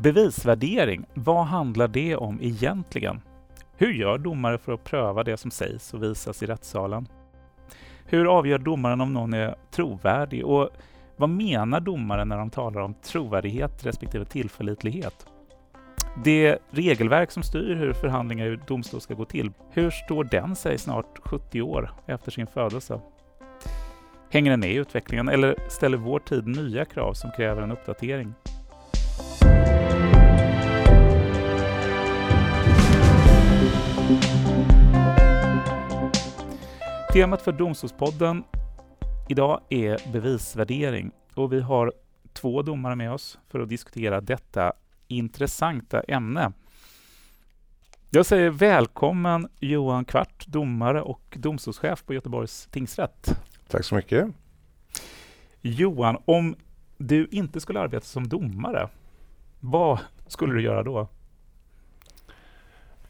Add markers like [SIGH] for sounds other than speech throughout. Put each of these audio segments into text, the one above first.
Bevisvärdering, vad handlar det om egentligen? Hur gör domare för att pröva det som sägs och visas i rättssalen? Hur avgör domaren om någon är trovärdig och vad menar domaren när de talar om trovärdighet respektive tillförlitlighet? Det regelverk som styr hur förhandlingar i domstol ska gå till, hur står den sig snart 70 år efter sin födelse? Hänger den med i utvecklingen eller ställer vår tid nya krav som kräver en uppdatering? Temat för Domstolspodden idag är bevisvärdering och vi har två domare med oss för att diskutera detta intressanta ämne. Jag säger välkommen Johan Kvart, domare och domstolschef på Göteborgs tingsrätt. Tack så mycket. Johan, om du inte skulle arbeta som domare, vad skulle du göra då?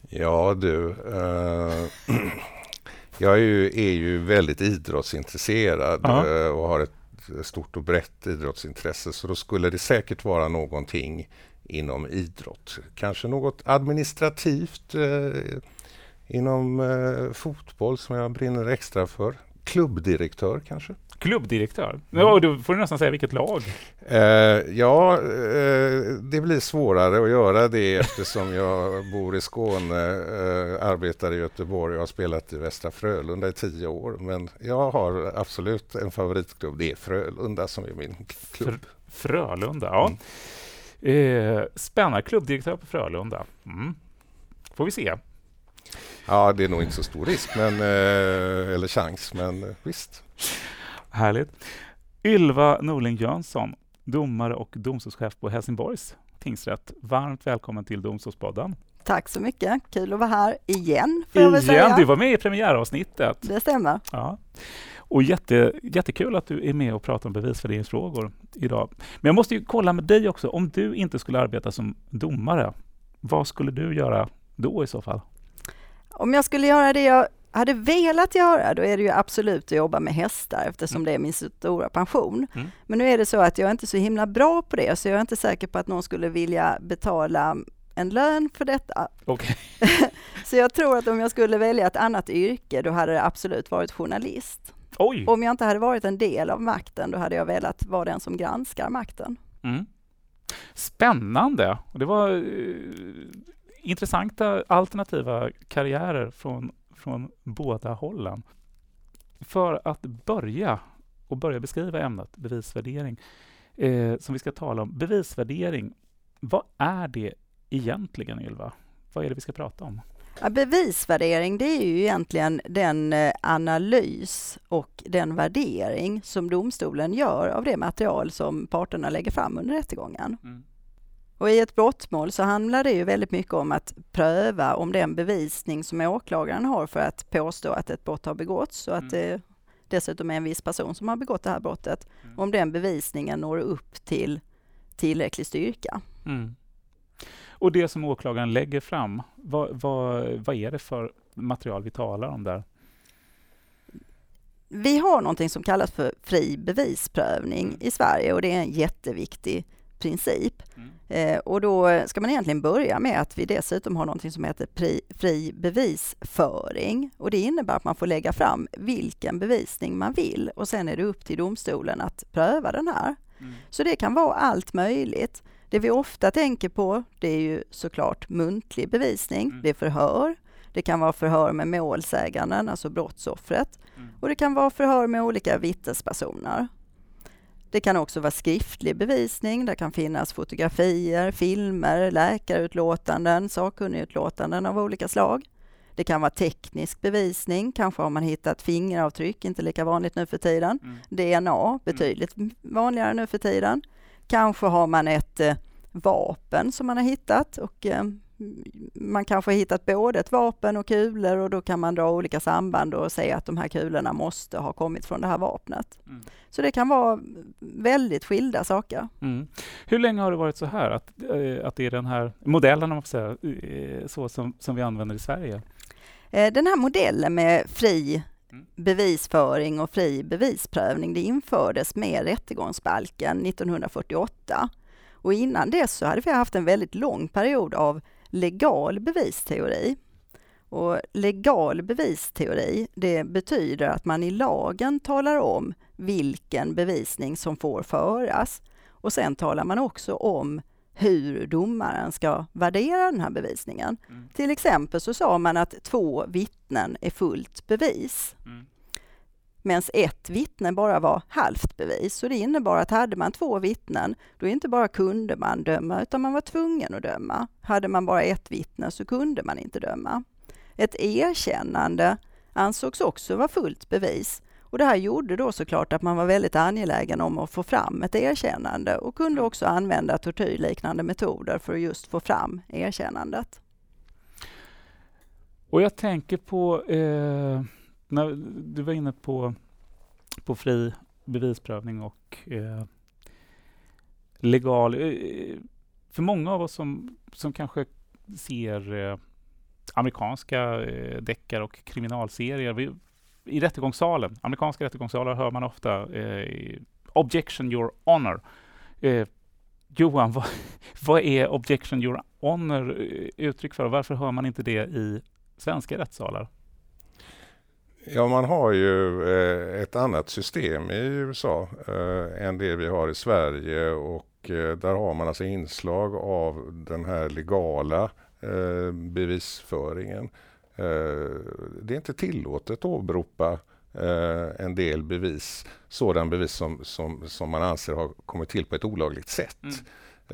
Ja du, eh, [CLEARS THROAT] jag är ju, är ju väldigt idrottsintresserad ja. Eh, och har ett stort och brett idrottsintresse så då skulle det säkert vara någonting inom idrott. Kanske något administrativt eh, inom eh, fotboll som jag brinner extra för. Klubbdirektör kanske? Klubbdirektör? Mm. Ja, då får du nästan säga vilket lag. Eh, ja, eh, det blir svårare att göra det [LAUGHS] eftersom jag bor i Skåne, eh, arbetar i Göteborg och har spelat i Västra Frölunda i tio år. Men jag har absolut en favoritklubb. Det är Frölunda som är min klubb. Frölunda, ja. Mm. Eh, spännande. Klubbdirektör på Frölunda. Mm. Får vi se. Ja, det är nog inte så stor risk, men, eh, eller chans, men visst. Härligt. Ylva Norling Jönsson, domare och domstolschef på Helsingborgs tingsrätt. Varmt välkommen till Domstolspodden. Tack så mycket. Kul att vara här igen. Igen? Du var med i premiäravsnittet. Det stämmer. Ja. Och jätte, jättekul att du är med och pratar om bevisvärderingsfrågor idag. Men jag måste ju kolla med dig också. Om du inte skulle arbeta som domare, vad skulle du göra då i så fall? Om jag skulle göra det jag hade velat göra, då är det ju absolut att jobba med hästar eftersom mm. det är min stora pension. Mm. Men nu är det så att jag är inte så himla bra på det, så jag är inte säker på att någon skulle vilja betala en lön för detta. Okay. [LAUGHS] så jag tror att om jag skulle välja ett annat yrke, då hade det absolut varit journalist. Oj. Om jag inte hade varit en del av makten, då hade jag velat vara den som granskar makten. Mm. Spännande! Det var uh, intressanta alternativa karriärer från från båda hållen. För att börja och börja beskriva ämnet bevisvärdering eh, som vi ska tala om. Bevisvärdering, vad är det egentligen Ylva? Vad är det vi ska prata om? Ja, bevisvärdering det är ju egentligen den eh, analys och den värdering som domstolen gör av det material som parterna lägger fram under rättegången. Mm. Och i ett brottmål så handlar det ju väldigt mycket om att pröva om den bevisning som åklagaren har för att påstå att ett brott har begåtts och att mm. det dessutom är en viss person som har begått det här brottet, mm. om den bevisningen når upp till tillräcklig styrka. Mm. Och det som åklagaren lägger fram, vad, vad, vad är det för material vi talar om där? Vi har någonting som kallas för fri bevisprövning mm. i Sverige och det är en jätteviktig princip. Mm. Eh, och då ska man egentligen börja med att vi dessutom har något som heter pri, fri bevisföring. Och det innebär att man får lägga fram vilken bevisning man vill och sen är det upp till domstolen att pröva den här. Mm. Så det kan vara allt möjligt. Det vi ofta tänker på, det är ju såklart muntlig bevisning, mm. det är förhör, det kan vara förhör med målsäganden, alltså brottsoffret, mm. och det kan vara förhör med olika vittnespersoner. Det kan också vara skriftlig bevisning. Det kan finnas fotografier, filmer, läkarutlåtanden, sakkunnigutlåtanden av olika slag. Det kan vara teknisk bevisning. Kanske har man hittat fingeravtryck, inte lika vanligt nu för tiden. Mm. DNA, mm. betydligt mm. vanligare nu för tiden. Kanske har man ett eh, vapen som man har hittat och eh, man kanske har hittat både ett vapen och kulor och då kan man dra olika samband och säga att de här kulorna måste ha kommit från det här vapnet. Mm. Så det kan vara väldigt skilda saker. Mm. Hur länge har det varit så här, att, eh, att det är den här modellen, om man får säga, eh, så som, som vi använder i Sverige? Eh, den här modellen med fri mm. bevisföring och fri bevisprövning, det infördes med rättegångsbalken 1948. Och innan dess så hade vi haft en väldigt lång period av legal bevisteori. Och legal bevisteori, det betyder att man i lagen talar om vilken bevisning som får föras. Och sen talar man också om hur domaren ska värdera den här bevisningen. Mm. Till exempel så sa man att två vittnen är fullt bevis. Mm. Medan ett vittne bara var halvt bevis. Så det innebar att hade man två vittnen, då inte bara kunde man döma, utan man var tvungen att döma. Hade man bara ett vittne så kunde man inte döma. Ett erkännande ansågs också vara fullt bevis. Och det här gjorde då såklart att man var väldigt angelägen om att få fram ett erkännande och kunde också använda tortyrliknande metoder för att just få fram erkännandet. Och jag tänker på, eh, när du var inne på, på fri bevisprövning och eh, legal... Eh, eh, för många av oss som, som kanske ser eh, amerikanska eh, deckare och kriminalserier. Vi, I rättegångssalen, amerikanska rättegångssalar hör man ofta eh, ”Objection your honor”. Eh, Johan, [LAUGHS] vad, vad, är ”Objection your honor” eh, uttryck för varför hör man inte det i svenska rättssalar? Ja, man har ju eh, ett annat system i USA eh, än det vi har i Sverige och eh, där har man alltså inslag av den här legala bevisföringen. Det är inte tillåtet att åberopa en del bevis, sådan bevis som, som, som man anser har kommit till på ett olagligt sätt. Mm.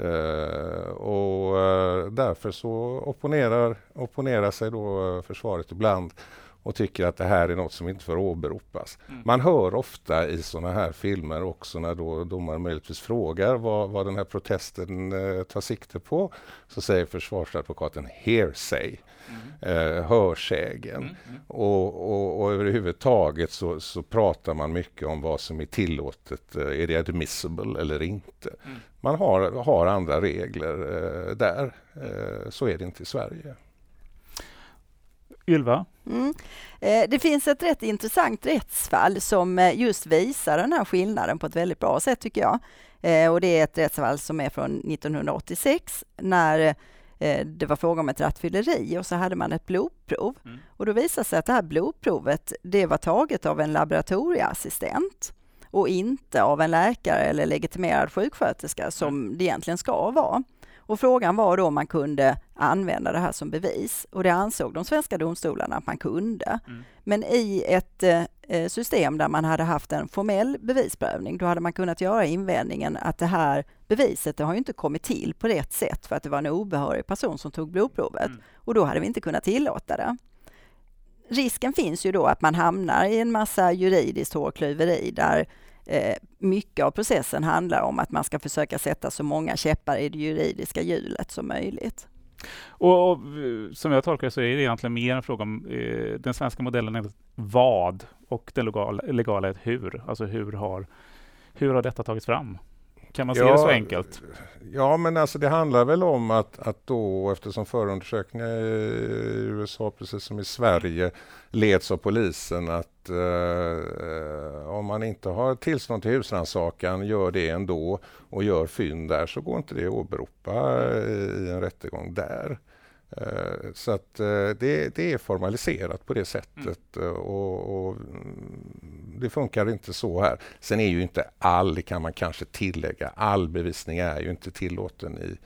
Uh, och uh, därför så opponerar, opponerar sig då försvaret ibland och tycker att det här är något som inte får åberopas. Mm. Man hör ofta i sådana här filmer också när då domaren möjligtvis frågar vad, vad den här protesten eh, tar sikte på, så säger försvarsadvokaten hearsay, mm. eh, hörsägen. Mm. mm. Och, och, och, överhuvudtaget så, så pratar man mycket om vad som är tillåtet, eh, är det admissible eller inte. Mm. Man har, har andra regler eh, där, eh, så är det inte i Sverige. Ylva? Mm. Eh, det finns ett rätt intressant rättsfall som eh, just visar den här skillnaden på ett väldigt bra sätt tycker jag. Eh, och det är ett rättsfall som är från 1986 när det var fråga om ett rattfylleri och så hade man ett blodprov. Mm. Och då visade sig att det här blodprovet, det var taget av en laboratorieassistent och inte av en läkare eller legitimerad sjuksköterska som det egentligen ska vara. Och frågan var då om man kunde använda det här som bevis och det ansåg de svenska domstolarna att man kunde. Mm. Men i ett eh, system där man hade haft en formell bevisprövning, då hade man kunnat göra invändningen att det här beviset det har inte kommit till på rätt sätt för att det var en obehörig person som tog blodprovet mm. och då hade vi inte kunnat tillåta det. Risken finns ju då att man hamnar i en massa juridiskt hårklyveri där Eh, Eh, mycket av processen handlar om att man ska försöka sätta så många käppar i det juridiska hjulet som möjligt. Och, och eh, Som jag tolkar det så är det egentligen mer en fråga om eh, den svenska modellen är vad och den legala, legala är hur. Alltså hur har, hur har detta tagits fram? Kan man se det så enkelt? Ja, men alltså det handlar väl om att, att då, eftersom förundersökningar i USA, precis som i Sverige, leds av polisen, att eh, om man inte har tillstånd till husrannsakan, gör det ändå och gör fynd där, så går inte det att åberopa i en rättegång där. Eh, så att eh, det, det, är formaliserat på det sättet mm. och, och, det funkar inte så här. Sen är ju inte all, det kan man kanske tillägga, all bevisning är ju inte tillåten i,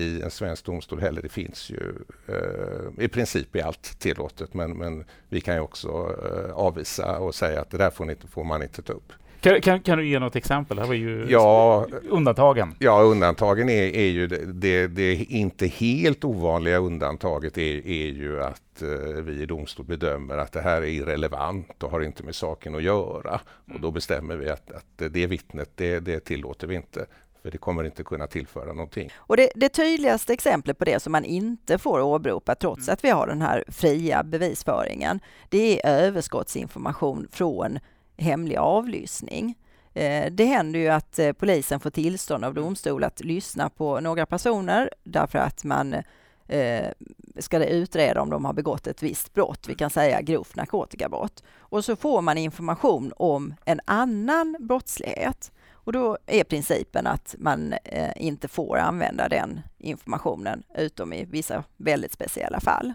i en svensk domstol heller. Det finns ju eh, i princip är allt tillåtet men, men vi kan ju också eh, avvisa och säga att det där får, ni, får man inte ta upp. Kan, kan, kan, du ge något exempel? Det här var ju ja, undantagen. Ja, undantagen är, är ju det, det, det, inte helt ovanliga undantaget är, är ju att eh, vi i domstol bedömer att det här är irrelevant och har inte med saken att göra. Och då bestämmer vi att, att det vittnet, det, det tillåter vi inte för det kommer inte kunna tillföra någonting. Och det, det tydligaste exemplet på det som man inte får åberopa trots mm. att vi har den här fria bevisföringen, det är överskottsinformation från hemlig avlyssning. Eh, det händer ju att eh, polisen får tillstånd av domstol att lyssna på några personer därför att man eh, ska det utreda om de har begått ett visst brott, vi kan säga grovt narkotikabrott. Och så får man information om en annan brottslighet. Och då är principen att man inte får använda den informationen utom i vissa väldigt speciella fall.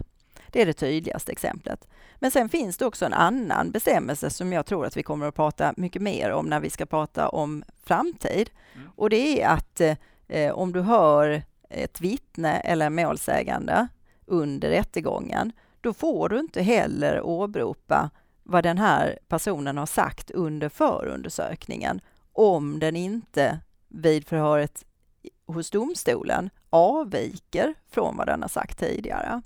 Det är det tydligaste exemplet. Men sen finns det också en annan bestämmelse som jag tror att vi kommer att prata mycket mer om när vi ska prata om framtid. Mm. Och det är att eh, om du hör ett vittne eller målsägande under rättegången, då får du inte heller åberopa vad den här personen har sagt under förundersökningen om den inte vid förhöret hos domstolen avviker från vad den har sagt tidigare.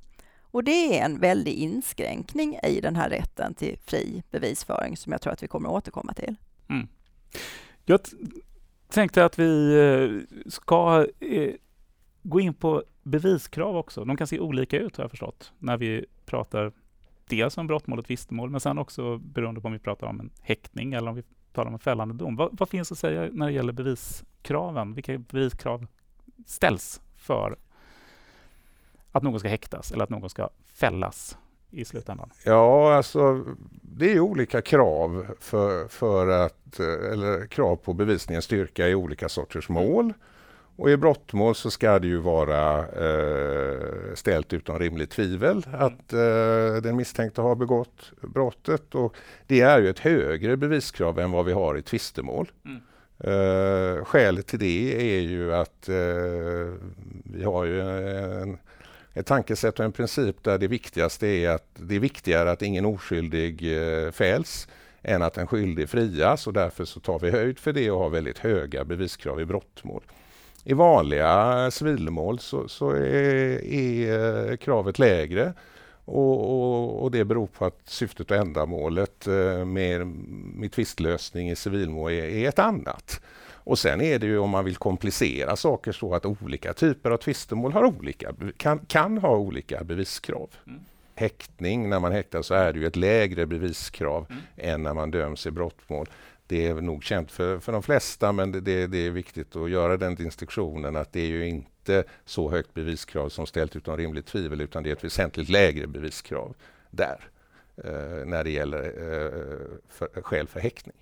Och det är en väldig inskränkning i den här rätten till fri bevisföring som jag tror att vi kommer att återkomma till. Mm. Jag tänkte att vi eh, ska eh, gå in på beviskrav också. De kan se olika ut har jag förstått när vi pratar dels om brottmål och tvistemål men sen också beroende på om vi pratar om en häktning eller om vi talar om en fällande dom. Vad, vad finns att säga när det gäller beviskraven? Vilka beviskrav ställs för att någon ska häktas eller att någon ska fällas i slutändan? Ja, alltså det är olika krav för, för att, eller krav på bevisningens styrka i olika sorters mål. Och i brottmål så ska det ju vara eh, ställt utom rimligt tvivel att eh, den misstänkte har begått brottet. Och det är ju ett högre beviskrav än vad vi har i tvistemål. Mm. Eh, skälet till det är ju att eh, vi har ju en, ett tankesätt och en princip där det viktigaste är att det är viktigare att ingen oskyldig eh, fälls än att en skyldig frias och därför så tar vi höjd för det och har väldigt höga beviskrav i brottmål. I vanliga civilmål så, så är, är, eh, kravet lägre och, och, och, det beror på att syftet och ändamålet eh, med, med tvistlösning i civilmål är, är ett annat. Och sen är det ju om man vill komplicera saker så att olika typer av tvistemål har olika, kan, kan ha olika beviskrav. Mm. Häktning, när man häktar så är det ju ett lägre beviskrav mm. än när man döms i brottmål det är nog känt för, för de flesta men det, det, det, är viktigt att göra den distinktionen att det är ju inte så högt beviskrav som ställt utom rimligt tvivel utan det är ett väsentligt lägre beviskrav där eh, när det gäller eh, för, skäl för häktning.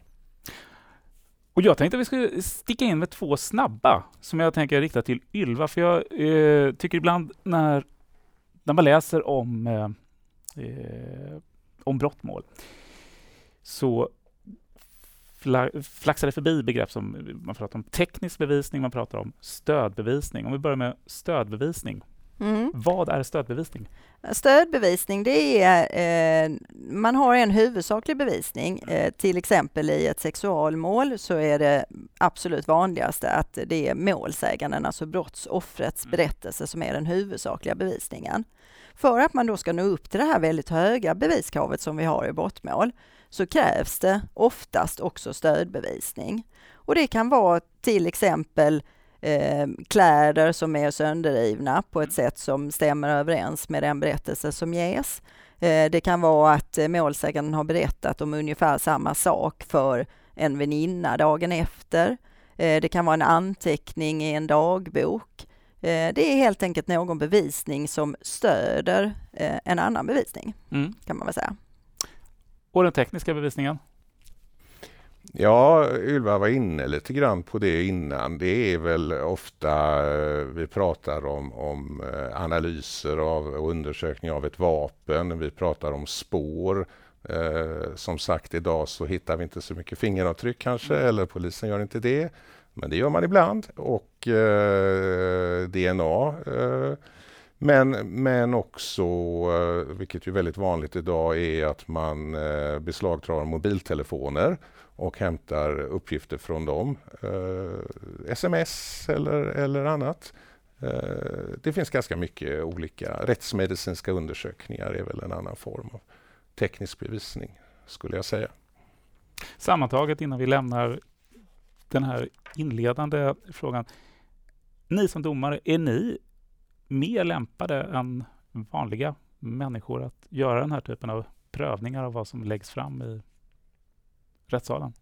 Och jag tänkte att vi skulle sticka in med två snabba som jag tänker rikta till Ylva för jag eh, tycker ibland när, när man läser om, eh, eh om brottmål så flaxade förbi begrepp som man pratar om teknisk bevisning, man pratar om stödbevisning. Om vi börjar med stödbevisning. Mm. Vad är stödbevisning? Stödbevisning, det är, eh, man har en huvudsaklig bevisning. Eh, till exempel i ett sexualmål så är det absolut vanligaste att det är målsäganden, alltså brottsoffrets mm. berättelse som är den huvudsakliga bevisningen. För att man då ska nå upp till det här väldigt höga beviskravet som vi har i brottmål så krävs det oftast också stödbevisning. Och det kan vara till exempel eh, kläder som är sönderrivna på ett sätt som stämmer överens med den berättelse som ges. Eh, det kan vara att målsäganden har berättat om ungefär samma sak för en väninna dagen efter. Eh, det kan vara en anteckning i en dagbok. Eh, det är helt enkelt någon bevisning som stöder eh, en annan bevisning, mm. kan man väl säga. Och den tekniska bevisningen? Ja, Ylva var inne lite grann på det innan. Det är väl ofta eh, vi pratar om, om eh, analyser av och undersökning av ett vapen. Vi pratar om spår. Eh, som sagt, idag så hittar vi inte så mycket fingeravtryck kanske, mm. eller polisen gör inte det. Men det gör man ibland. Och eh, DNA eh, men, men också, eh, vilket ju är väldigt vanligt idag, är att man eh, beslagtar mobiltelefoner och hämtar uppgifter från dem. Eh, sms eller, eller annat. Eh, det finns ganska mycket olika. Rättsmedicinska undersökningar är väl en annan form av teknisk bevisning, skulle jag säga. Sammantaget innan vi lämnar den här inledande frågan. Ni som domare, är ni mer lämpade än vanliga människor att göra den här typen av prövningar av vad som läggs fram i rättssalen?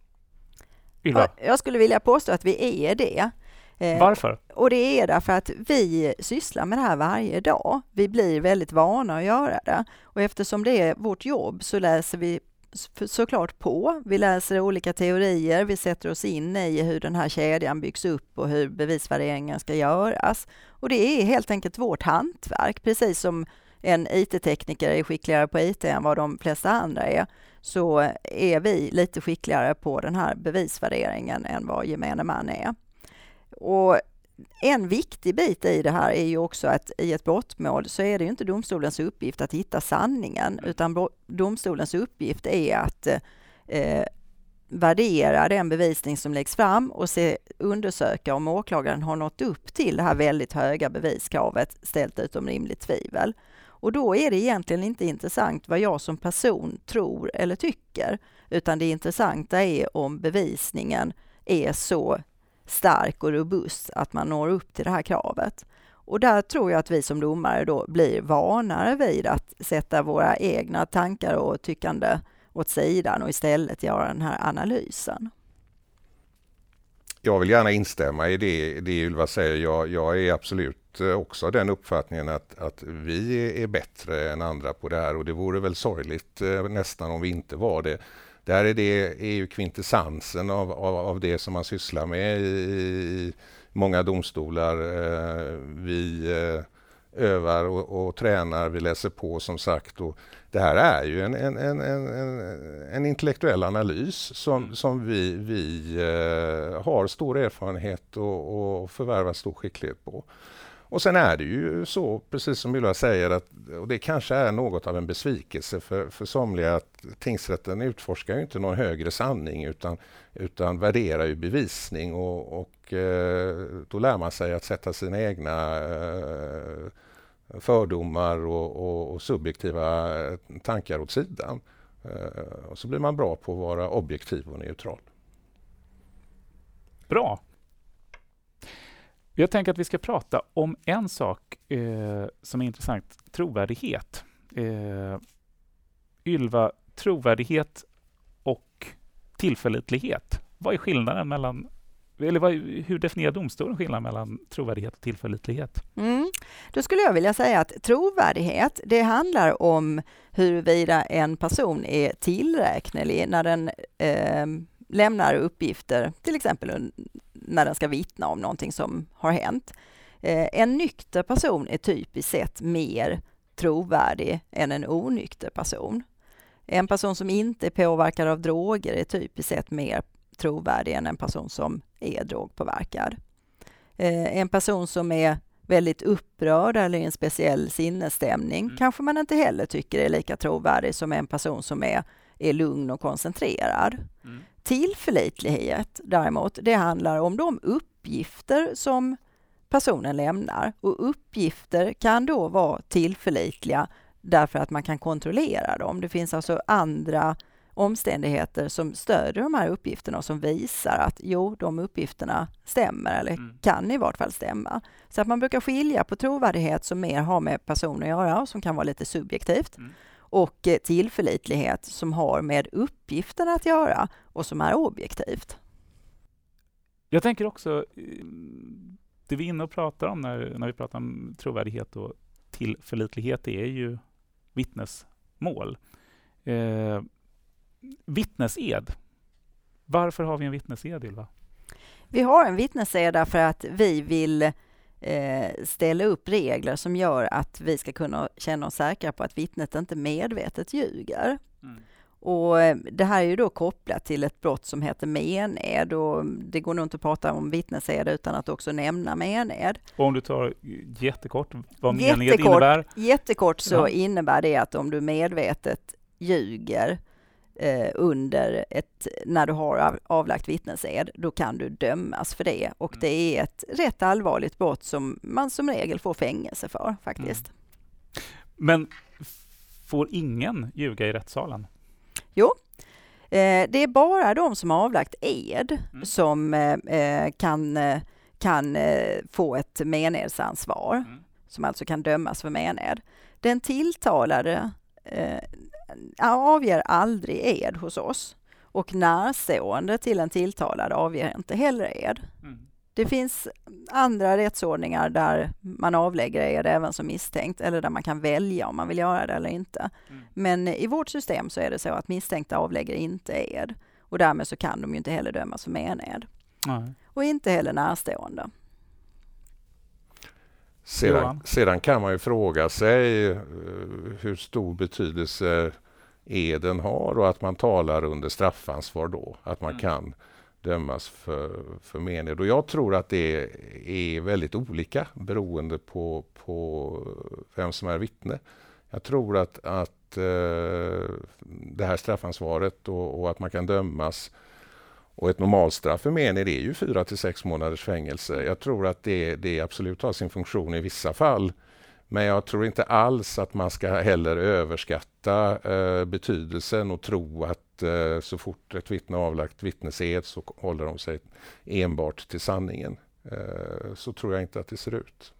Ylva? Jag skulle vilja påstå att vi är det. Eh, Varför? Och det är därför att vi sysslar med det här varje dag. Vi blir väldigt vana att göra det. Och eftersom det är vårt jobb så läser vi såklart på. Vi läser olika teorier, vi sätter oss in i hur den här kedjan byggs upp och hur bevisvärderingen ska göras. Och det är helt enkelt vårt hantverk, precis som en IT-tekniker är skickligare på IT än vad de flesta andra är, så är vi lite skickligare på den här bevisvärderingen än vad gemene man är. Och en viktig bit i det här är ju också att i ett brottmål så är det inte domstolens uppgift att hitta sanningen, utan domstolens uppgift är att eh, värdera den bevisning som läggs fram och se, undersöka om åklagaren har nått upp till det här väldigt höga beviskravet ställt utom rimligt tvivel. Och då är det egentligen inte intressant vad jag som person tror eller tycker, utan det intressanta är om bevisningen är så stark och robust att man når upp till det här kravet. Och där tror jag att vi som domare då blir vanare vid att sätta våra egna tankar och tyckande åt sidan och istället göra den här analysen. Jag vill gärna instämma i det, det Ylva säger. Jag, jag är absolut eh, också den uppfattningen att, att vi är bättre än andra på det här och det vore väl sorgligt eh, nästan om vi inte var det. Det här är, det, är ju kvintessensen av, av, av det som man sysslar med i, i många domstolar. Eh, vi eh, övar och, och, tränar, vi läser på som sagt. Och det här är ju en, en, en, en, en intellektuell analys som, mm. som vi, vi eh, har stor erfarenhet och, och förvärvar stor skicklighet på. Och sen är det ju så, precis som Ylva säger, att, och det kanske är något av en besvikelse för, för somliga, att tingsrätten utforskar inte någon högre sanning utan, utan värderar ju bevisning och, och eh, då lär man sig att sätta sina egna eh, fördomar och, och, och, subjektiva tankar åt sidan. Eh, och så blir man bra på att vara objektiv och neutral. Bra. Jag tänker att vi ska prata om en sak eh, som är intressant, trovärdighet. Eh, Ylva, trovärdighet och tillförlitlighet. Vad är skillnaden mellan eller vad, hur definierar domstolen skillnaden mellan trovärdighet och tillförlitlighet? Mm. Då skulle jag vilja säga att trovärdighet, det handlar om huruvida en person är tillräknelig när den eh, lämnar uppgifter, till exempel när den ska vittna om någonting som har hänt. Eh, en nykter person är typiskt sett mer trovärdig än en onykter person. En person som inte är påverkad av droger är typiskt sett mer trovärdig än en person som är drogpåverkad. Eh, en person som är väldigt upprörd eller i en speciell sinnesstämning mm. kanske man inte heller tycker är lika trovärdig som en person som är, är lugn och koncentrerad. Mm. Tillförlitlighet däremot, det handlar om de uppgifter som personen lämnar och uppgifter kan då vara tillförlitliga därför att man kan kontrollera dem. Det finns alltså andra omständigheter som stödjer de här uppgifterna och som visar att jo, de uppgifterna stämmer eller mm. kan i vart fall stämma. Så att man brukar skilja på trovärdighet som mer har med person att göra och som kan vara lite subjektivt mm. Och eh, tillförlitlighet som har med uppgiften att göra och som är objektivt. Jag tänker också, eh, det vi är inne och pratar om när, när vi pratar om trovärdighet och tillförlitlighet, det är ju vittnesmål. Eh, vittnesed. Varför har vi en vittnesed, Ylva? Vi har en vittnesed därför att vi vill ställa upp regler som gör att vi ska kunna känna oss säkra på att vittnet inte medvetet ljuger. Mm. Och eh, det här är ju då kopplat till ett brott som heter mened och det går nog inte att prata om vittnesed utan att också nämna mened. Och om du tar jättekort vad mened innebär? Jättekort så ja. innebär det att om du medvetet ljuger eh, under ett, när du har avlagt vittnesed, då kan du dömas för det. Och mm. det är ett rätt allvarligt brott som man som regel får fängelse för faktiskt. Mm. Men får ingen ljuga i rättssalen? Jo, eh, det är bara de som har avlagt ed mm. som eh, eh kan, kan få ett menedsansvar, mm. som alltså kan dömas för mened. Den tilltalade avger aldrig ed hos oss och närstående till en tilltalad avger inte heller ed. Mm. Det finns andra rättsordningar där man avlägger ed även som misstänkt eller där man kan välja om man vill göra det eller inte. Mm. Men i vårt system så är det så att misstänkta avlägger inte ed och därmed så kan de ju inte heller dömas för mened. Nej. Och inte heller närstående. Sedan, sedan, kan man ju fråga sig uh, hur stor betydelse eden har och att man talar under straffansvar då. Att man mm. kan dömas för, för mened. Och jag tror att det är väldigt olika beroende på, på vem som är vittne. Jag tror att, att uh, det här straffansvaret och, och, att man kan dömas och ett normalstraff för mened är ju fyra till sex månaders fängelse. Jag tror att det, det absolut har sin funktion i vissa fall. Men jag tror inte alls att man ska heller överskatta eh, betydelsen och tro att eh, så fort ett vittne avlagt vittnesed så håller de sig enbart till sanningen. Eh, så tror jag inte att det ser ut.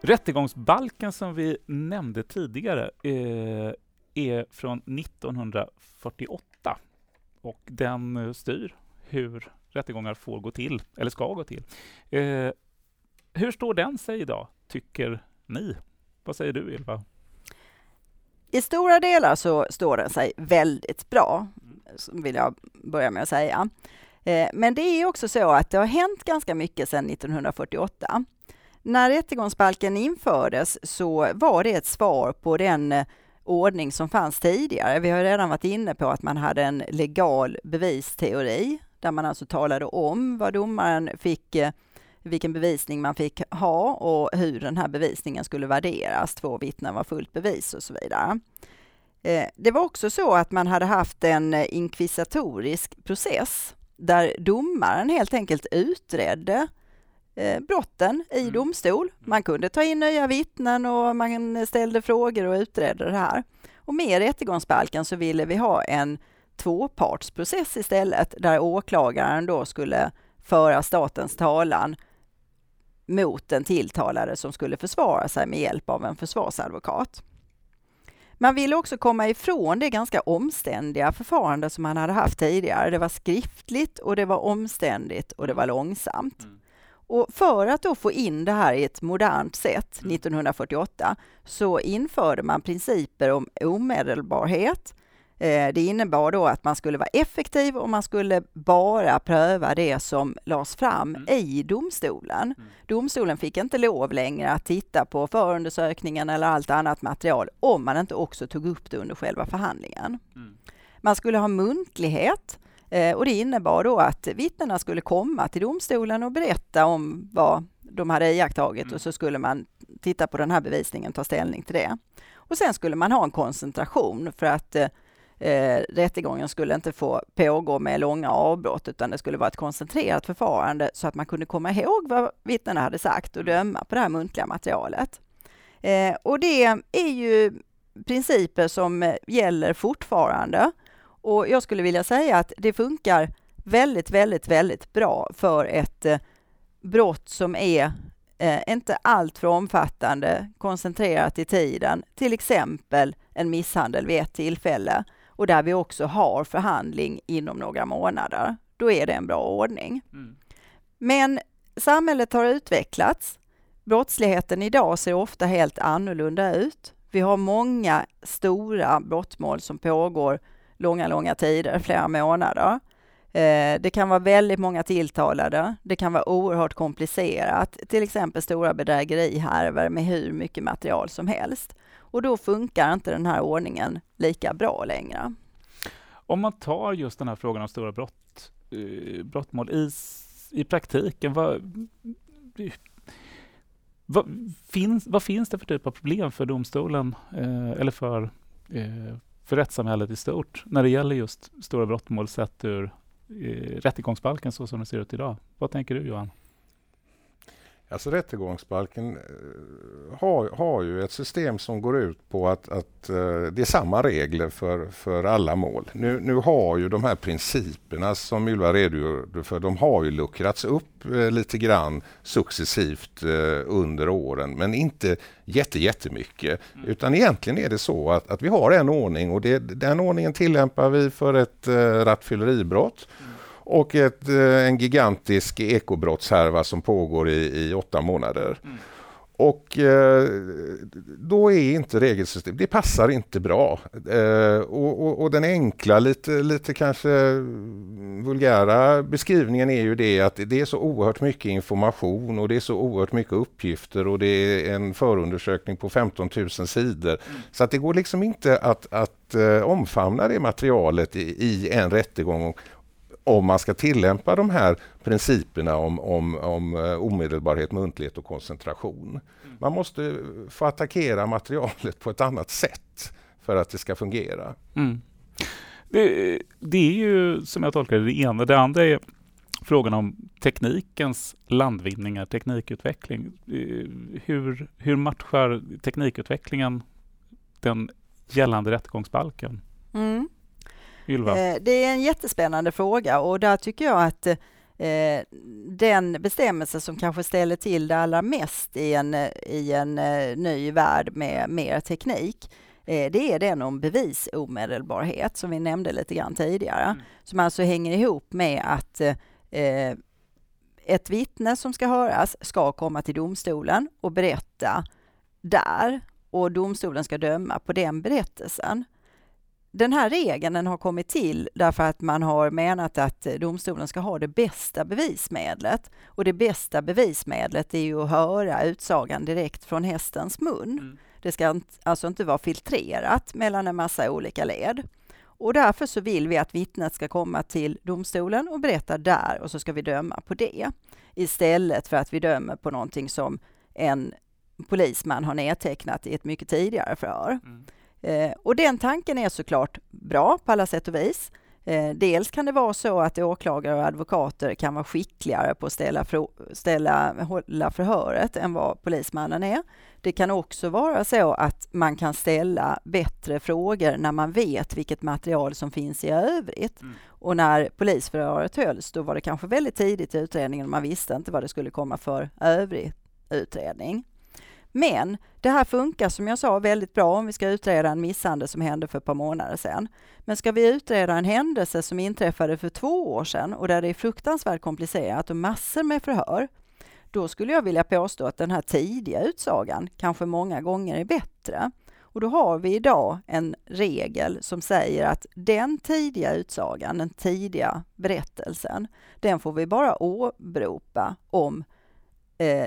Rättegångsbalken som vi nämnde tidigare eh, är från 1948 och den eh, styr hur rättegångar får gå till, eller ska gå till. Eh, hur står den sig idag, tycker ni? Vad säger du, Ylva? I stora delar så står den sig väldigt bra, vill jag börja med att säga. Eh, men det är också så att det har hänt ganska mycket sedan 1948. När rättegångsbalken infördes så var det ett svar på den eh, ordning som fanns tidigare. Vi har redan varit inne på att man hade en legal bevisteori där man alltså talade om vad domaren fick, eh, vilken bevisning man fick ha och hur den här bevisningen skulle värderas. Två vittnen var fullt bevis och så vidare. Eh, det var också så att man hade haft en inkvisitorisk process där domaren helt enkelt utredde eh, brotten i mm. domstol. Man kunde ta in nya vittnen och man ställde frågor och utredde det här. Och med rättegångsbalken så ville vi ha en tvåpartsprocess istället, där åklagaren då skulle föra statens talan mot den tilltalade som skulle försvara sig med hjälp av en försvarsadvokat. Man ville också komma ifrån det ganska omständiga förfarande som man hade haft tidigare. Det var skriftligt och det var omständigt och det var långsamt. Mm. Och för att då få in det här i ett modernt sätt 1948 mm. så införde man principer om omedelbarhet, det innebar då att man skulle vara effektiv och man skulle bara pröva det som lades fram mm. i domstolen. Mm. Domstolen fick inte lov längre att titta på förundersökningen eller allt annat material om man inte också tog upp det under själva förhandlingen. Mm. Man skulle ha muntlighet eh, och det innebar då att vittnena skulle komma till domstolen och berätta om vad de hade iakttagit mm. och så skulle man titta på den här bevisningen och ta ställning till det. Och sen skulle man ha en koncentration för att eh, rättegången skulle inte få pågå med långa avbrott utan det skulle vara ett koncentrerat förfarande så att man kunde komma ihåg vad vittnena hade sagt och döma på det här muntliga materialet. Eh, och det är ju principer som gäller fortfarande och jag skulle vilja säga att det funkar väldigt, väldigt, väldigt bra för ett eh, brott som är eh, inte allt för omfattande, koncentrerat i tiden, till exempel en misshandel vid ett tillfälle och där vi också har förhandling inom några månader. Då är det en bra ordning. Mm. Men samhället har utvecklats. Brottsligheten idag ser ofta helt annorlunda ut. Vi har många stora brottmål som pågår långa, långa tider, flera månader. Eh, det kan vara väldigt många tilltalade. Det kan vara oerhört komplicerat, till exempel stora bedrägerihärvor med hur mycket material som helst. Och då funkar inte den här ordningen lika bra längre. Om man tar just den här frågan om stora brott, eh, brottmål i, i praktiken, vad, vad, finns, vad finns det för typ av problem för domstolen eh, eller för, eh, för rättssamhället i stort när det gäller just stora brottmål sett ur eh, rättegångsbalken så som det ser ut idag? Vad tänker du Johan? Alltså rättegångsbalken eh, har, har ju ett system som går ut på att, att uh, det är samma regler för, för alla mål. Nu, nu har ju de här principerna som Ylva redogjorde för, de har ju luckrats upp uh, lite grann successivt under åren, men inte jätte, jättemycket. Mm. Utan egentligen är det så att, att vi har en ordning och det, den ordningen tillämpar vi för ett rattfylleribrott. Mm och ett, eh, en gigantisk ekobrottshärva som pågår i, i åtta månader. Mm. Och eh, då är inte regelsystemet, det passar inte bra. Eh, och, och, och, den enkla, lite, lite kanske vulgära beskrivningen är ju det att det är så oerhört mycket information och det är så oerhört mycket uppgifter och det är en förundersökning på 15 000 sidor. Mm. Så att det går liksom inte att, att uh, omfamna det materialet i, i en rättegång om man ska tillämpa de här principerna om, om, om eh, omedelbarhet, muntlighet och koncentration. Mm. Man måste få attackera materialet på ett annat sätt för att det ska fungera. Mm. Det, det, är ju som jag tolkar det, det ena. Det andra är frågan om teknikens landvinningar, teknikutveckling. Eh, hur, hur matchar teknikutvecklingen den gällande rättegångsbalken? Mm. Ylva? Eh, det är en jättespännande fråga och där tycker jag att eh, den bestämmelse som kanske ställer till det allra mest i en, i en eh, ny värld med mer teknik, det är den om bevisomedelbarhet som vi nämnde lite grann tidigare. Mm. Som alltså hänger ihop med att ett vittne som ska höras ska komma till domstolen och berätta där och domstolen ska döma på den berättelsen den här regeln har kommit till därför att man har menat att domstolen ska ha det bästa bevismedlet. Och det bästa bevismedlet är ju att höra utsagan direkt från hästens mun. Mm. Det ska alltså inte vara filtrerat mellan en massa olika led. Och därför så vill vi att vittnet ska komma till domstolen och berätta där och så ska vi döma på det. Istället för att vi dömer på någonting som en polisman har nedtecknat i ett mycket tidigare förhör. Mm. Eh, och den tanken är såklart bra på alla sätt och vis. Eh, dels kan det vara så att åklagare och advokater kan vara skickligare på att ställa, ställa, hålla förhöret än vad polismannen är. Det kan också vara så att man kan ställa bättre frågor när man vet vilket material som finns i övrigt. Mm. Och när polisförhöret hölls, då var det kanske väldigt tidigt i utredningen och man visste inte vad det skulle komma för övrig utredning. Men det här funkar som jag sa väldigt bra om vi ska utreda en misshandel som hände för ett par månader sedan. Men ska vi utreda en händelse som inträffade för två år sedan och där det är fruktansvärt komplicerat och massor med förhör, då skulle jag vilja påstå att den här tidiga utsagan kanske många gånger är bättre. Och då har vi idag en regel som säger att den tidiga utsagan, den tidiga berättelsen, den får vi bara åberopa om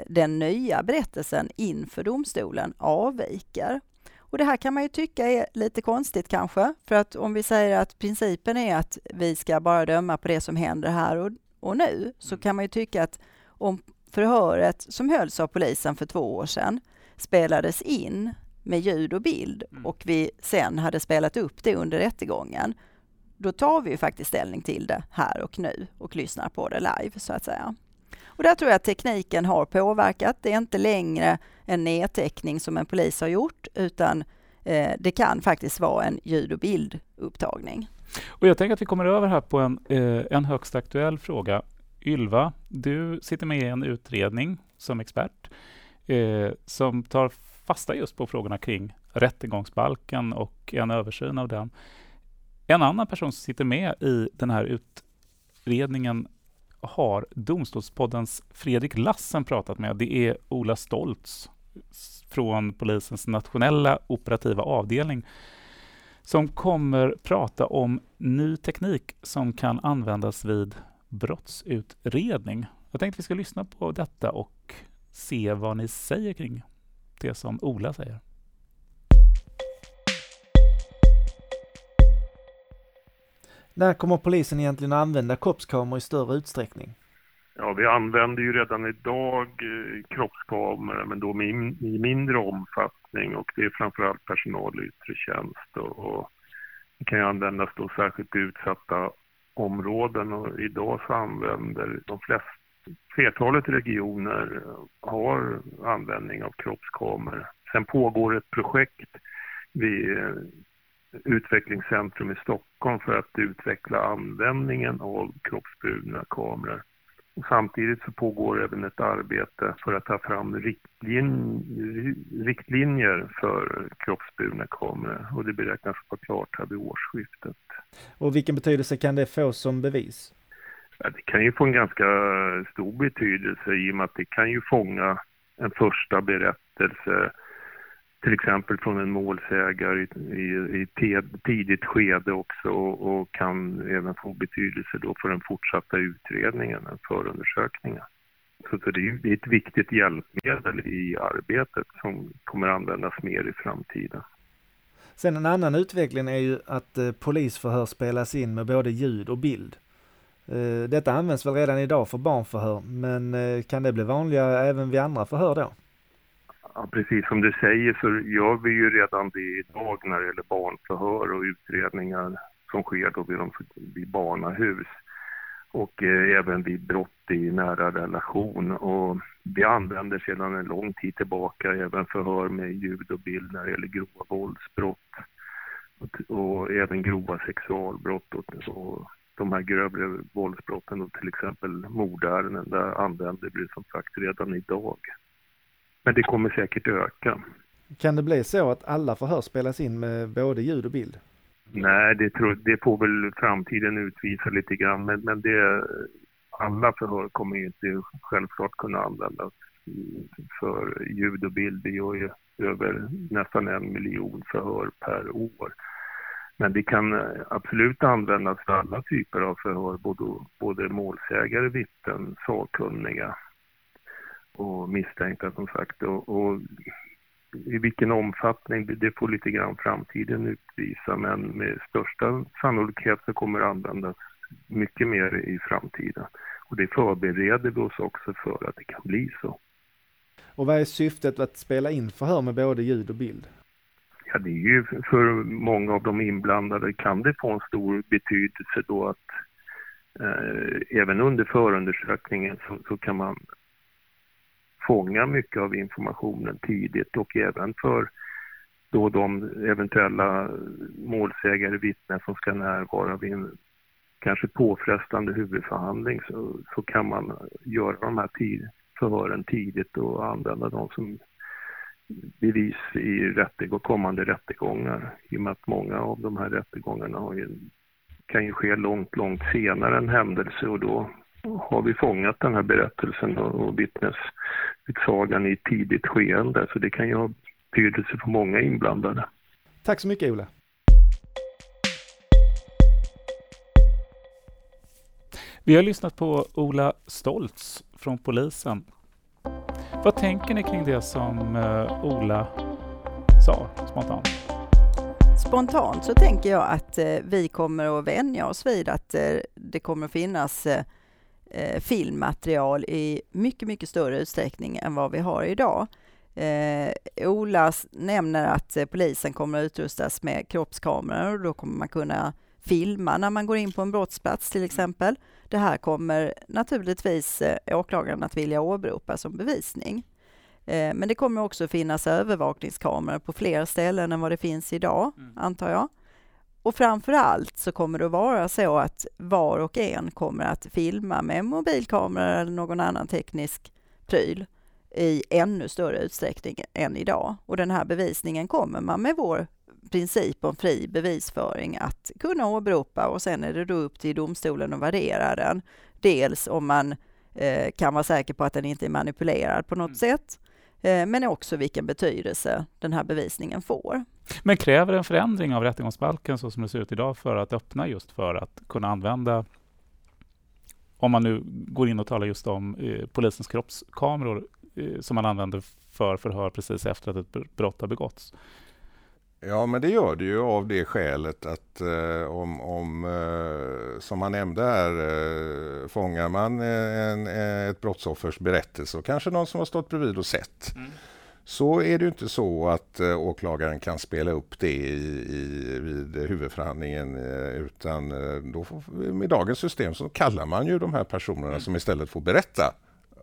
den nya berättelsen inför domstolen avviker. Och det här kan man ju tycka är lite konstigt kanske, för att om vi säger att principen är att vi ska bara döma på det som händer här och, och nu, så mm. kan man ju tycka att om förhöret som hölls av polisen för två år sedan spelades in med ljud och bild mm. och vi sen hade spelat upp det under rättegången, då tar vi ju faktiskt ställning till det här och nu och lyssnar på det live så att säga. Och där tror jag att tekniken har påverkat. Det är inte längre en nedteckning som en polis har gjort, utan eh, det kan faktiskt vara en ljud och bildupptagning. Och jag tänker att vi kommer över här på en, eh, en högst aktuell fråga. Ylva, du sitter med i en utredning som expert eh, som tar fasta just på frågorna kring rättegångsbalken och en översyn av den. En annan person som sitter med i den här utredningen har Domstolspoddens Fredrik Lassen pratat med. Det är Ola Stoltz från polisens nationella operativa avdelning som kommer prata om ny teknik som kan användas vid brottsutredning. Jag tänkte vi ska lyssna på detta och se vad ni säger kring det som Ola säger. När kommer polisen egentligen använda kroppskameror i större utsträckning? Ja, vi använder ju redan idag eh, kroppskameror, men då i mindre omfattning och det är framförallt personal i yttre tjänst och, det kan ju användas då särskilt i utsatta områden och idag så använder de flesta flertalet regioner har användning av kroppskameror. Sen pågår ett projekt vid Utvecklingscentrum i Stockholm för att utveckla användningen av kroppsburna kameror. Och samtidigt så pågår även ett arbete för att ta fram riktlin riktlinjer för kroppsburna kameror och det beräknas vara klart här vid årsskiftet. Och vilken betydelse kan det få som bevis? Ja, det kan ju få en ganska stor betydelse i och med att det kan ju fånga en första berättelse till exempel från en målsägare i, i, i tidigt skede också och, och, kan även få betydelse då för den fortsatta utredningen, förundersökningen. Så, så det, är, det är ett viktigt hjälpmedel i arbetet som kommer användas mer i framtiden. Sen en annan utveckling är ju att eh, polisförhör spelas in med både ljud och bild. Eh, detta används väl redan idag för barnförhör, men eh, kan det bli vanligare även vid andra förhör då? Ja, precis som du säger så gör vi ju redan det idag när det gäller barnförhör och utredningar som sker då vid, de, vid barnahus och eh, även vid brott i nära relation. Och vi använder sedan en lång tid tillbaka även förhör med ljud och bild när det gäller grova våldsbrott och, och även grova sexualbrott och, och de här grövre våldsbrotten och till exempel mordärenden, där använder vi som sagt redan idag. Men det kommer säkert öka. Kan det bli så att alla förhör spelas in med både ljud och bild? Nej, det, tror, det får väl framtiden utvisa lite grann. Men, men det, alla förhör kommer ju inte självklart kunna användas för ljud och bild. Vi gör ju över nästan en miljon förhör per år. Men det kan absolut användas för alla typer av förhör, både, både målsägare, vittnen, sakkunniga och misstänkta som sagt. Och, och, i vilken omfattning, det får lite grann framtiden utvisa men med största sannolikhet så kommer det användas mycket mer i framtiden. Och det förbereder vi oss också för att det kan bli så. Och vad är syftet att spela in förhör med både ljud och bild? Ja, det är ju för många av de inblandade kan det få en stor betydelse då att eh, även under förundersökningen så, så kan man fånga mycket av informationen tidigt och även för då de eventuella målsägare, vittnen som ska närvara vid en kanske påfrestande huvudförhandling så, så kan man göra de här tid, förhören tidigt och använda dem som bevis i rättegång, kommande rättegångar. I och med att många av de här rättegångarna har ju, kan ju ske långt, långt senare än händelse och då har vi fångat den här berättelsen och vittnesutsagan i ett tidigt skeende. Så det kan ju ha betydelse för många inblandade. Tack så mycket Ola. Vi har lyssnat på Ola Stoltz från polisen. Vad tänker ni kring det som uh, Ola sa spontant? Spontant så tänker jag att uh, vi kommer att vänja oss vid att uh, det kommer att finnas eh, filmmaterial i mycket, mycket större utsträckning än vad vi har idag. Eh, Ola nämner att eh, polisen kommer att utrustas med kroppskameror och då kommer man kunna filma när man går in på en brottsplats till exempel. Det här kommer naturligtvis eh, åklagaren att vilja åberopa som bevisning. Eh, men det kommer också finnas övervakningskameror på fler ställen än vad det finns idag, mm. antar jag. Och framför allt så kommer det att vara så att var och en kommer att filma med mobilkamera eller någon annan teknisk pryl i ännu större utsträckning än idag. Och den här bevisningen kommer man med vår princip om fri bevisföring att kunna åberopa och sen är det då upp till domstolen att värdera den. Dels om man eh, kan vara säker på att den inte är manipulerad på något mm. sätt, Eh, men också vilken betydelse den här bevisningen får. Men kräver en förändring av rättegångsbalken så som det ser ut idag för att öppna just för att kunna använda om man nu går in och talar just om eh, polisens kroppskameror eh, som man använder för förhör precis efter att ett brott har begåtts. Ja, men det gör det ju av det skälet att eh, om, om eh, som man nämnde här, eh, fångar man en, ett brottsoffers berättelse och kanske någon som har stått bredvid och sett. Mm så är det inte så att uh, åklagaren kan spela upp det i, i, vid huvudförhandlingen utan då får, med dagens system så kallar man ju de här personerna mm. som istället får berätta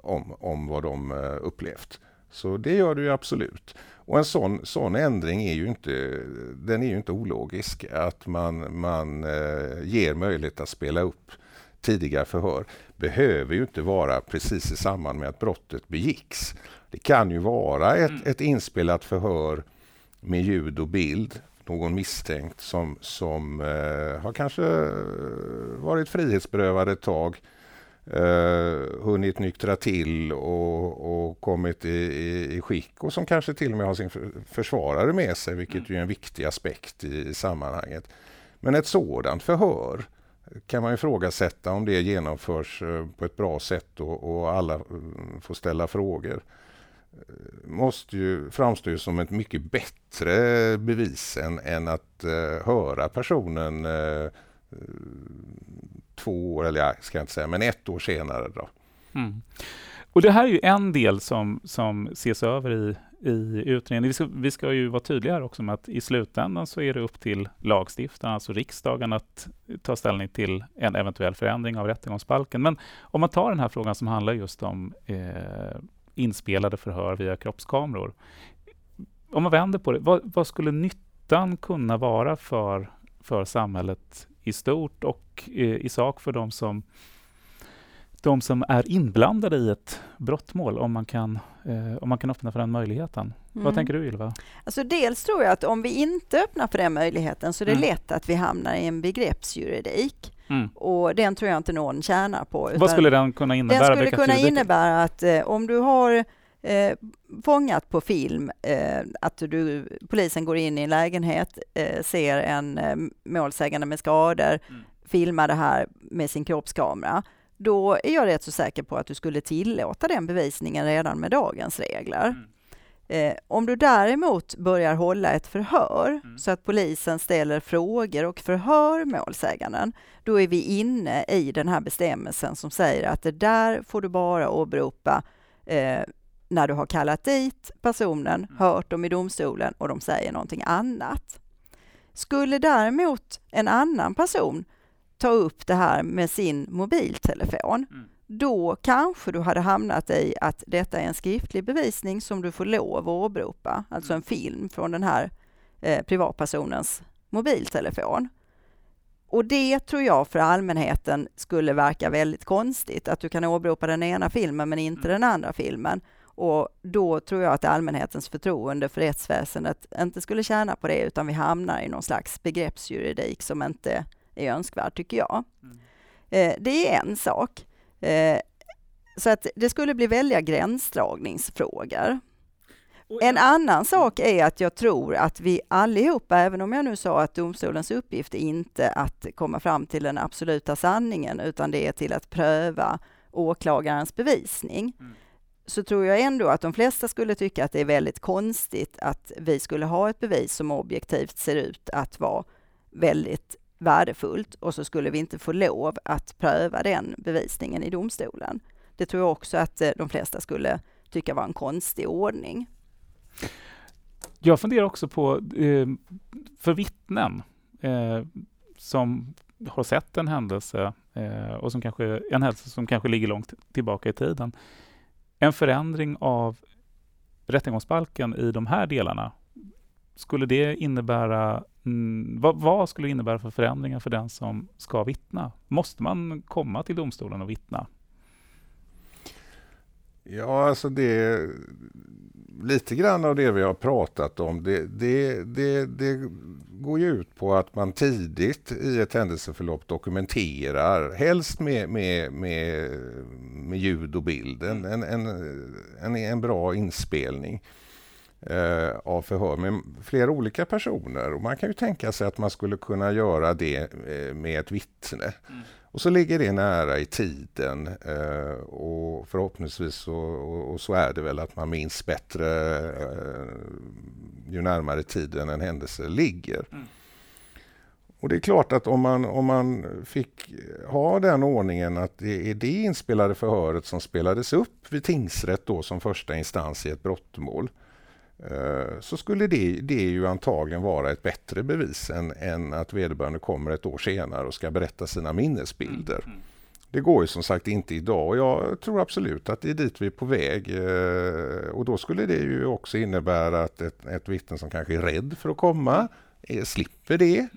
om, om vad de upplevt. Så det gör det ju absolut. Och en sån, sån ändring är ju inte, den är ju inte ologisk. Att man, man ger möjlighet att spela upp tidigare förhör behöver ju inte vara precis i samband med att brottet begicks. Det kan ju vara ett, mm. ett inspelat förhör med ljud och bild, någon misstänkt som, som eh, har kanske varit frihetsberövad ett tag, eh, hunnit nyktra till och, och kommit i, i, i, skick och som kanske till och med har sin försvarare med sig, vilket mm. ju är en viktig aspekt i, i sammanhanget. Men ett sådant förhör kan man ifrågasätta om det genomförs eh, på ett bra sätt och, och alla mm, får ställa frågor eh, måste ju framstå som ett mycket bättre bevis än, än att uh, höra personen uh, två år, eller jag ska inte säga, men ett år senare. Då. Mm. Och Det här är ju en del som, som ses över i i utredningen. Vi ska, vi ska ju vara tydliga här också med att i slutändan så är det upp till lagstiftaren, alltså riksdagen, att ta ställning till en eventuell förändring av rättegångsbalken. Men om man tar den här frågan som handlar just om eh, inspelade förhör via kroppskameror. Om man vänder på det, vad, vad skulle nyttan kunna vara för, för samhället i stort och eh, i sak för de som de som är inblandade i ett brottmål om man kan, eh, om man kan öppna för den möjligheten. Mm. Vad tänker du Ylva? Alltså dels tror jag att om vi inte öppnar för den möjligheten så är det mm. lätt att vi hamnar i en begreppsjuridik. Mm. Och den tror jag inte någon tjänar på. Vad skulle den kunna innebära? Den skulle kunna innebära att eh, om du har eh, fångat på film eh, att du, polisen går in i en lägenhet, eh, ser en eh, målsägande med skador, mm. filmar det här med sin kroppskamera då är jag rätt så säker på att du skulle tillåta den bevisningen redan med dagens regler. Mm. Eh, om du däremot börjar hålla ett förhör mm. så att polisen ställer frågor och förhör målsäganden, då är vi inne i den här bestämmelsen som säger att det där får du bara åberopa eh, när du har kallat dit personen, mm. hört dem i domstolen och de säger någonting annat. Skulle däremot en annan person ta upp det här med sin mobiltelefon, mm. då kanske du hade hamnat i att detta är en skriftlig bevisning som du får lov att åberopa, alltså en film från den här eh, privatpersonens mobiltelefon. Och det tror jag för allmänheten skulle verka väldigt konstigt, att du kan åberopa den ena filmen men inte mm. den andra filmen. Och då tror jag att allmänhetens förtroende för rättsväsendet inte skulle tjäna på det, utan vi hamnar i någon slags begreppsjuridik som inte är önskvärd, tycker jag. Mm. Eh, det är en sak. Eh, så att det skulle bli välja gränsdragningsfrågor. En annan sak är att jag tror att vi allihopa, även om jag nu sa att domstolens uppgift är inte att komma fram till den absoluta sanningen, utan det är till att pröva åklagarens bevisning, mm så tror jag ändå att de flesta skulle tycka att det är väldigt konstigt att vi skulle ha ett bevis som objektivt ser ut att vara väldigt värdefullt och så skulle vi inte få lov att pröva den bevisningen i domstolen. Det tror jag också att eh, de flesta skulle tycka var en konstig ordning. Jag funderar också på, eh, för vittnen eh, som har sett en händelse och som kanske, en händelse som kanske ligger långt tillbaka i tiden. En förändring av rättegångsbalken i de här delarna, skulle det innebära Mm, vad, vad, skulle det innebära för förändringar för den som ska vittna? Måste man komma till domstolen och vittna? Ja, alltså det lite grann av det vi har pratat om, det, det, det, det, går ju ut på att man tidigt i ett händelseförlopp dokumenterar, helst med, med, med, med ljud och bild, en, en, en, en bra inspelning eh, av förhör med flera olika personer. Och man kan ju tänka sig att man skulle kunna göra det eh, med ett vittne. Mm. Och så ligger det nära i tiden eh, och förhoppningsvis så, och, och, så är det väl att man minns bättre eh, ju närmare tiden en händelse ligger. Mm. Och det är klart att om man, om man fick ha den ordningen att det är det inspelade förhöret som spelades upp vid tingsrätt då som första instans i ett brottmål så skulle det, det ju antagligen vara ett bättre bevis än, än att vederbörande kommer ett år senare och ska berätta sina minnesbilder. Mm. Det går ju som sagt inte idag och jag tror absolut att det är dit vi är på väg. Eh, och då skulle det ju också innebära att ett, ett vittne som kanske är rädd för att komma eh, slipper det.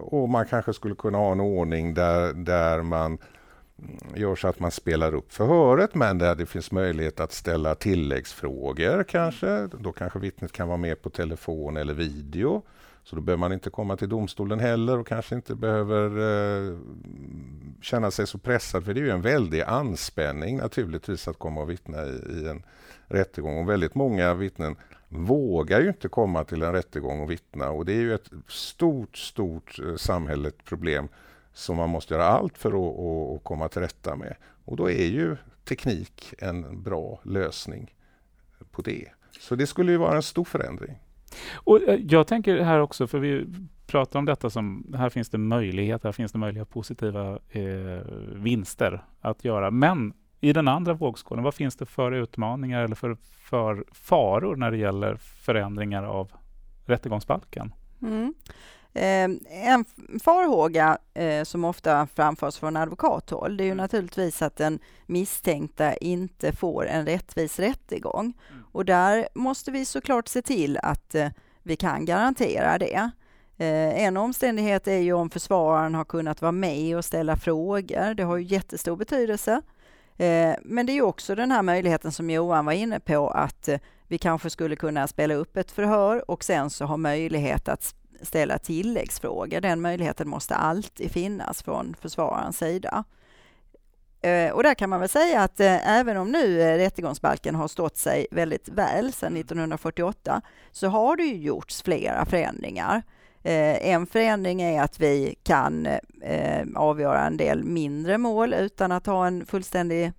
Och man kanske skulle kunna ha en ordning där, där man gör så att man spelar upp förhöret men där det finns möjlighet att ställa tilläggsfrågor kanske. Då kanske vittnet kan vara med på telefon eller video. Så då behöver man inte komma till domstolen heller och kanske inte behöver eh, känna sig så pressad. För det är ju en väldig anspänning naturligtvis att komma och vittna i, i en rättegång. Och väldigt många vittnen vågar ju inte komma till en rättegång och vittna. Och det är ju ett stort, stort eh, samhälleligt problem som man måste göra allt för att, att, komma till rätta med. Och då är ju teknik en bra lösning på det. Så det skulle ju vara en stor förändring. Och eh, jag tänker här också, för vi pratar om detta som, här finns det möjligheter, här finns det möjliga positiva eh, vinster att göra. Men i den andra vågskålen, vad finns det för utmaningar eller för, för faror när det gäller förändringar av rättegångsbalken? Mm. Eh, en farhåga eh, som ofta framförs från advokathåll, det är ju mm. naturligtvis att den misstänkta inte får en rättvis rättegång. Mm. Och där måste vi såklart se till att eh, vi kan garantera det. En omständighet är ju om försvararen har kunnat vara med och ställa frågor. Det har ju jättestor betydelse. Men det är också den här möjligheten som Johan var inne på att vi kanske skulle kunna spela upp ett förhör och sen så ha möjlighet att ställa tilläggsfrågor. Den möjligheten måste alltid finnas från försvararens sida. Eh, och där kan man väl säga att även om nu rättegångsbalken har stått sig väldigt väl sedan 1948 så har det ju gjorts flera förändringar. En förändring är att vi kan avgöra en del mindre mål utan att ha en fullständig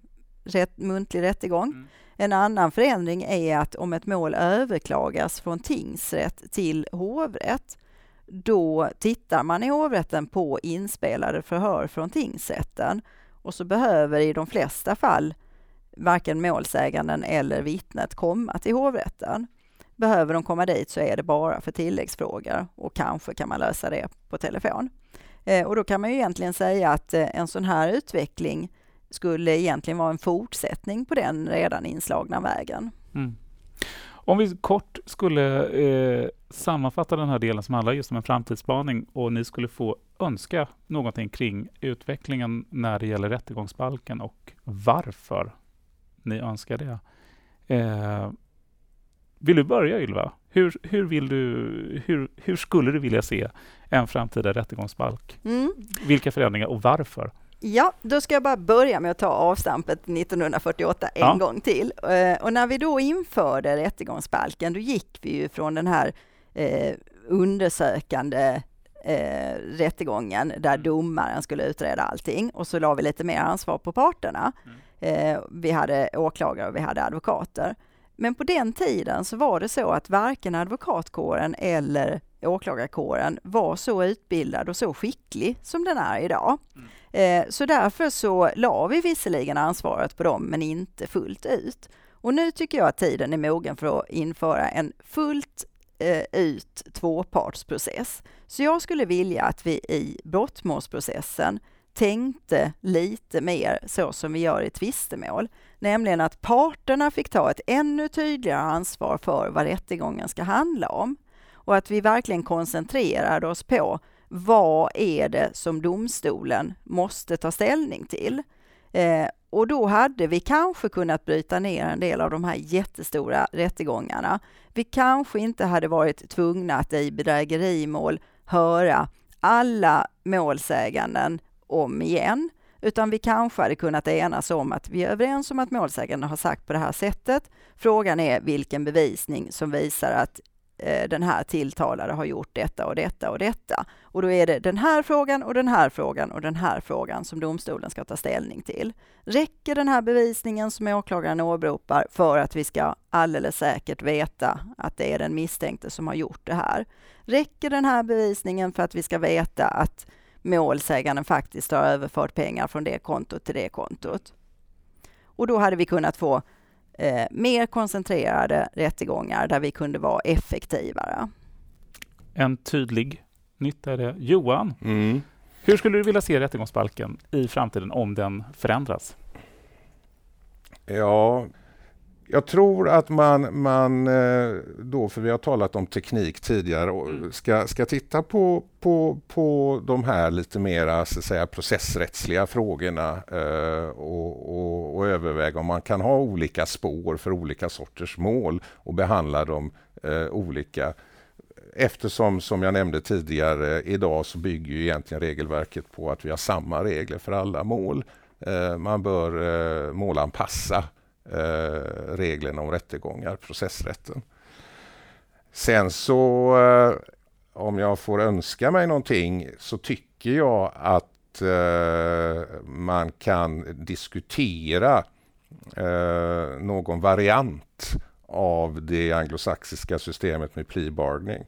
rätt, muntlig rättegång. Mm. En annan förändring är att om ett mål överklagas från tingsrätt till hovrätt, då tittar man i hovrätten på inspelade förhör från tingsrätten och så behöver i de flesta fall varken målsäganden eller vittnet komma till hovrätten. Behöver de komma dit så är det bara för tilläggsfrågor och kanske kan man lösa det på telefon. Eh, och då kan man ju egentligen säga att eh, en sån här utveckling skulle egentligen vara en fortsättning på den redan inslagna vägen. Mm. Om vi kort skulle eh, sammanfatta den här delen som handlar just om en framtidsspaning och ni skulle få önska någonting kring utvecklingen när det gäller rättegångsbalken och varför ni önskar det. Eh, vill du börja Ylva? Hur, hur, vill du, hur, hur skulle du vilja se en framtida rättegångsbalk? Mm. Vilka förändringar och varför? Ja, då ska jag bara börja med att ta avstampet 1948 en ja. gång till. Eh, och när vi då införde rättegångsbalken, då gick vi ju från den här eh, undersökande eh, rättegången där mm. domaren skulle utreda allting och så la vi lite mer ansvar på parterna. Mm. Eh, vi hade åklagare och vi hade advokater. Men på den tiden så var det så att varken advokatkåren eller åklagarkåren var så utbildad och så skicklig som den är idag. Mm. Eh, så därför så la vi visserligen ansvaret på dem, men inte fullt ut. Och nu tycker jag att tiden är mogen för att införa en fullt eh, ut tvåpartsprocess. Så jag skulle vilja att vi i brottmålsprocessen tänkte lite mer så som vi gör i tvistemål, nämligen att parterna fick ta ett ännu tydligare ansvar för vad rättegången ska handla om och att vi verkligen koncentrerade oss på vad är det som domstolen måste ta ställning till? Eh, och då hade vi kanske kunnat bryta ner en del av de här jättestora rättegångarna. Vi kanske inte hade varit tvungna att i bedrägerimål höra alla målsäganden om igen, utan vi kanske hade kunnat enas om att vi är överens om att målsäganden har sagt på det här sättet. Frågan är vilken bevisning som visar att Eh, den här tilltalade har gjort detta och detta och detta. Och då är det den här frågan och den här frågan och den här frågan som domstolen ska ta ställning till. Räcker den här bevisningen som åklagaren åberopar för att vi ska alldeles säkert veta att det är den misstänkte som har gjort det här? Räcker den här bevisningen för att vi ska veta att målsäganden faktiskt har överfört pengar från det kontot till det kontot? Och då hade vi kunnat få eh, mer koncentrerade rättegångar där vi kunde vara effektivare. En tydlig nytta är det. Johan, Mm. hur skulle du vilja se rättegångsbalken i framtiden om den förändras? Ja, jag tror att man, man eh, då, för vi har talat om teknik tidigare, och ska, ska titta på, på, på de här lite mera så att säga, processrättsliga frågorna eh, och, och, och överväga om man kan ha olika spår för olika sorters mål och behandla dem eh, olika. Eftersom, som jag nämnde tidigare, idag så bygger ju egentligen regelverket på att vi har samma regler för alla mål. Man bör målanpassa eh, reglerna om rättegångar, processrätten. Sen så, eh, om jag får önska mig någonting, så tycker jag att eh, man kan diskutera eh, någon variant av det anglosaxiska systemet med plea bargaining.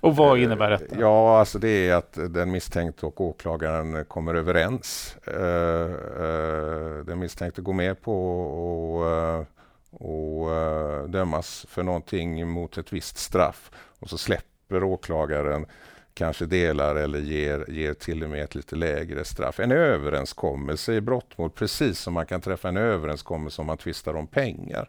Och vad innebär detta? Eh, ja, alltså det är att den misstänkte och åklagaren kommer överens. Eh, eh, den misstänkte går med på att och, dömas för någonting mot ett visst straff och så släpper åklagaren kanske delar eller ger, ger till och med ett lite lägre straff. En överenskommelse i brottmål, precis som man kan träffa en överenskommelse om man tvistar om pengar.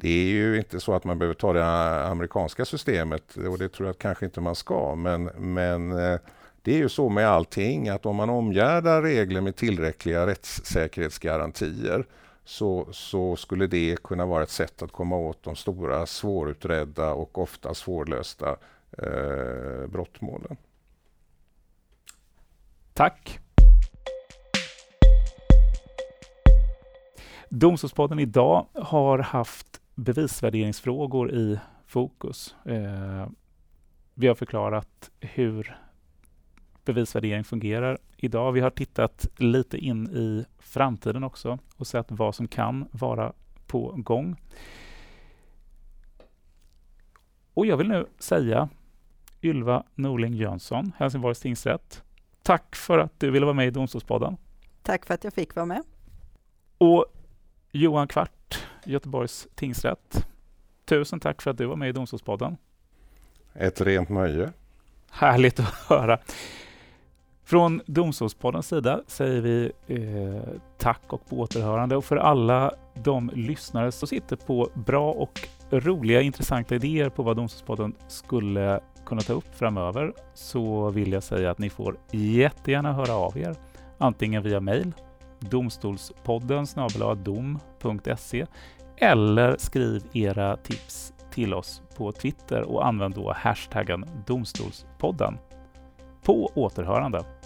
Det är ju inte så att man behöver ta det amerikanska systemet och det tror jag kanske inte man ska. Men, men eh, det är ju så med allting att om man omgärdar regler med tillräckliga rättssäkerhetsgarantier så, så skulle det kunna vara ett sätt att komma åt de stora svårutredda och ofta svårlösta eh, brottmålen. Tack! Domstolspodden idag har haft bevisvärderingsfrågor i fokus. Eh, vi har förklarat hur bevisvärdering fungerar idag. Vi har tittat lite in i framtiden också och sett vad som kan vara på gång. Och jag vill nu säga Ylva Norling Jönsson, Helsingborgs tingsrätt. Tack för att du ville vara med i Domstolspodden. Tack för att jag fick vara med. Och Johan Kvart, Göteborgs tingsrätt. Tusen tack för att du var med i Domstolspodden. Ett rent nöje. Härligt att höra. Från Domstolspoddens sida säger vi eh, tack och på återhörande och för alla de lyssnare som sitter på bra och roliga intressanta idéer på vad Domstolspodden skulle kunna ta upp framöver så vill jag säga att ni får jättegärna höra av er antingen via mail domstolspodden dom.se eller skriv era tips till oss på Twitter och använd då hashtaggen domstolspodden. På återhörande!